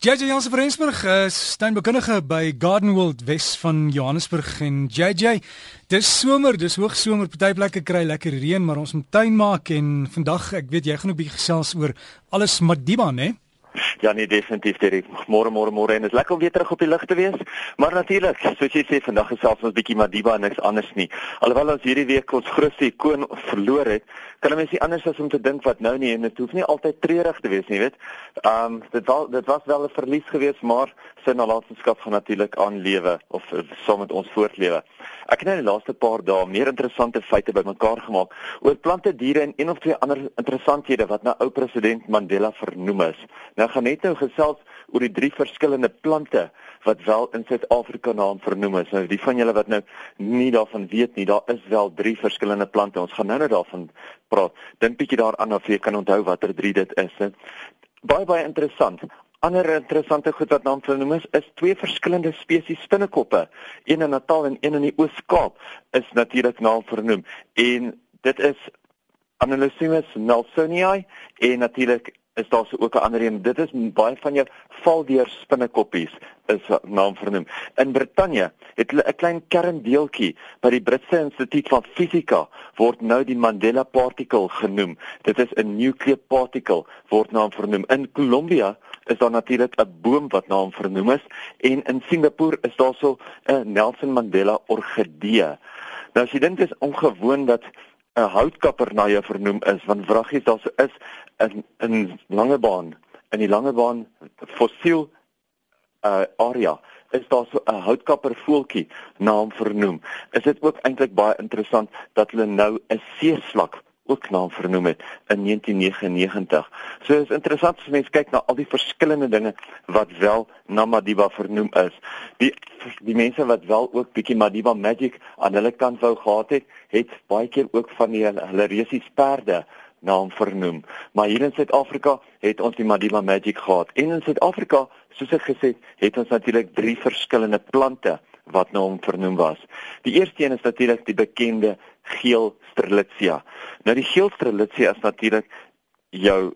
JJ Jansen van Rensburg, uh, steunbekundige by Garden World Wes van Johannesburg en JJ, dis somer, dis hoogsomer, party plekke kry lekker reën, maar ons moet tuin maak en vandag, ek weet jy gaan 'n bietjie gesels oor alles Madiba, né? Ja nee definitief Derek. Môre môre môre en dit is lekker om weer terug op die lug te wees. Maar natuurlik, soos jy sê, vandag gesels ons bietjie Madiba en niks anders nie. Alhoewel ons hierdie week ons grootste ikoon verloor het, kan mens nie anders as om te dink wat nou nie en dit hoef nie altyd treurig te wees nie, weet. Ehm um, dit was dit was wel 'n verlies geweest, maar sy nalatenskap gaan natuurlik aanlewe of saam so met ons voortlewe. Ek het nou die laaste paar dae meer interessante feite bymekaar gemaak oor plante, diere en een of twee ander interessanthede wat na ou president Mandela vernoem is. Nou gaan net nou gesels oor die drie verskillende plante wat wel in Suid-Afrika naam vernoem is. Nou die van julle wat nou nie daarvan weet nie, daar is wel drie verskillende plante. Ons gaan nou net daarvan praat. Dink bietjie daaraan of jy kan onthou watter drie dit is. Baie baie interessant. Ander interessante goed wat naam vernoem is, is twee verskillende spesies spinnekoppe. Een in Natal en een in die Oos-Kaap is natuurlik naam vernoem. En dit is Anolismus nelsonii en natuurlik is daar so ook 'n ander een. Dit is baie van jou valdeur spinnekoppies is naam vernoem. In Brittanje het hulle 'n klein kerndeeltjie by die Britse Instituut van Fisika word nou die Mandela particle genoem. Dit is 'n nuclear particle word naam vernoem. In Colombia is daar natuurlik 'n boom wat naam vernoem is en in Singapore is daar so 'n Nelson Mandela orgidee. Nou as jy dink dit is ongewoon dat 'n houtkapper na jou vernoem is want vraggies daar so is in in Langebaan in die Langebaan fossiel uh area is daar so 'n houtkapper voeltjie naam vernoem. Is dit ook eintlik baie interessant dat hulle nou 'n seeslak ook naam vernoem het in 1999. So is interessant as mens kyk na al die verskillende dinge wat wel na Madiba vernoem is. Die die mense wat wel ook bietjie Madiba Magic aan hulle kant wou gehad het, het baie keer ook van die hulle reusies perde naam vernoem. Maar hier in Suid-Afrika het ons die Madiba Magic gehad. En in Suid-Afrika, soos ek gesê het, het ons natuurlik drie verskillende plante wat nou vernoem was. Die eerste een is natuurlik die bekende geel strelitzia. Nou die geel strelitzia is natuurlik jou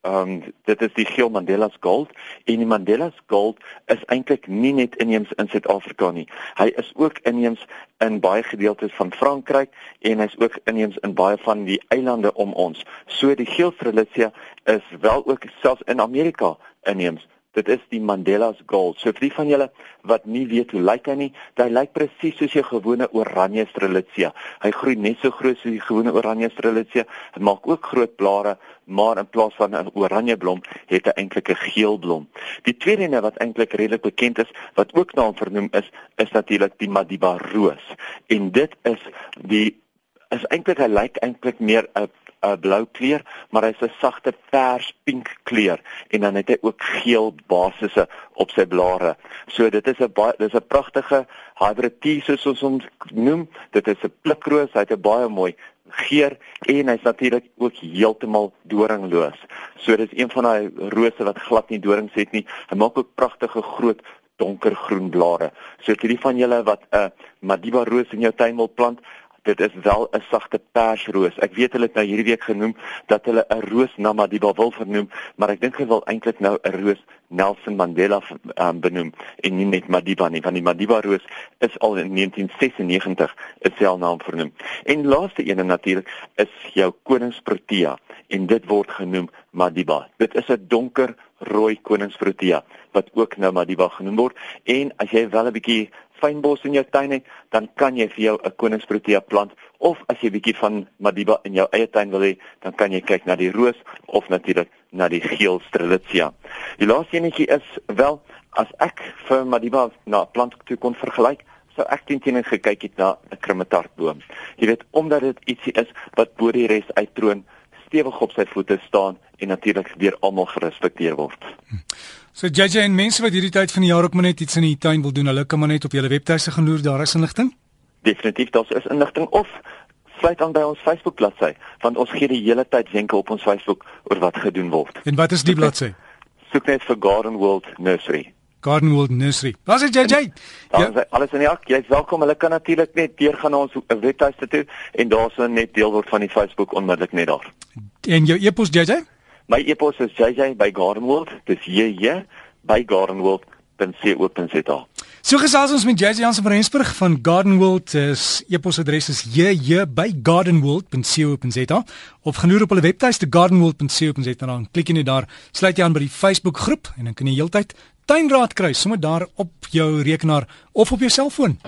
ehm um, dit is die geel Mandela's gold en die Mandela's gold is eintlik nie net inheems in Suid-Afrika nie. Hy is ook inheems in baie gedeeltes van Frankryk en hy's ook inheems in baie van die eilande om ons. So die geel strelitzia is wel ook selfs in Amerika inheems. Dit is die Mandela's Gold. So vir die van julle wat nie weet hoe lyk hy nie, hy lyk presies soos 'n gewone oranje strelitzia. Hy groei net so groot soos die gewone oranje strelitzia. Hy maak ook groot blare, maar in plaas van 'n oranje blom, het hy eintlik 'n geel blom. Die tweede een wat eintlik redelik bekend is, wat ook na hom vernoem is, is natuurlik die Madiba roos. En dit is die is eintlik hy lyk eintlik meer 'n 'n blou kleur, maar hy's 'n sagte pers-pink kleur en dan het hy ook geel basisse op sy blare. So dit is 'n dis 'n pragtige hybrid tea soos ons hom noem. Dit is 'n plikroos, hy het 'n baie mooi geur en hy's natuurlik ook heeltemal doringloos. So dis een van daai rose wat glad nie dorings het nie. Hy maak ook pragtige groot donkergroen blare. So vir die van julle wat 'n uh, Madiba roos in jou tuin wil plant, dit is wel 'n sagte persroos. Ek weet hulle het nou hierdie week genoem dat hulle 'n roos na Madiba wil vernoem, maar ek dink hulle wil eintlik nou 'n roos Nelson Mandela um, benoem en nie net Madiba nie, want die Madiba roos is al in 1996 is al naam vernoem. En laaste een natuurlik is jou koningsprotea en dit word genoem Madiba. Dit is 'n donker rooi koningsprotea wat ook nou Madiba genoem word en as jy wel 'n bietjie fynbos in jou tuin het, dan kan jy vir jou 'n koningsprotea plant of as jy bietjie van Madiba in jou eie tuin wil hê, dan kan jy kyk na die roos of natuurlik na die geel strelitzia. Die laaste enetjie is wel as ek vir Madiba na plant toe kon vergelyk, sou ek teen teen gekyk het na 'n krummetartboom. Jy weet omdat dit ietsie is wat bo die res uittroon, stewig op sy voete staan en natuurlik deur almal gerespekteer word. So JJ en mense wat hierdie tyd van die jaar ook maar net iets in die tuin wil doen, hulle kan maar net op julle webtuise gaan loer, daar is inligting. Definitief daar is inligting of sluit aan by ons Facebook bladsy, want ons gee die hele tyd wenke op ons Facebook oor wat gedoen word. En wat is die bladsy? Soek net vir Garden World Nursery. Garden World Nursery. Was dit JJ? Ja, alles in die hak. Jy's welkom. Hulle kan natuurlik net deurgaan na ons webtuiste toe en daarso net deel word van die Facebook onmiddellik net daar. En jou e-pos JJ? My e-pos is jj by gardenworld. Dis j j by gardenworld.co.za. So gesels ons met Jazzy Jansen van Rensburg van Gardenworld. Is e-posadres is jj@gardenworld.co.za of gaan loer op hulle webtuiste gardenworld.co.za dan klik jy net daar, sluit jy aan by die Facebook groep en dan kan jy heeltyd tuinraad kry sommer daar op jou rekenaar of op jou selfoon.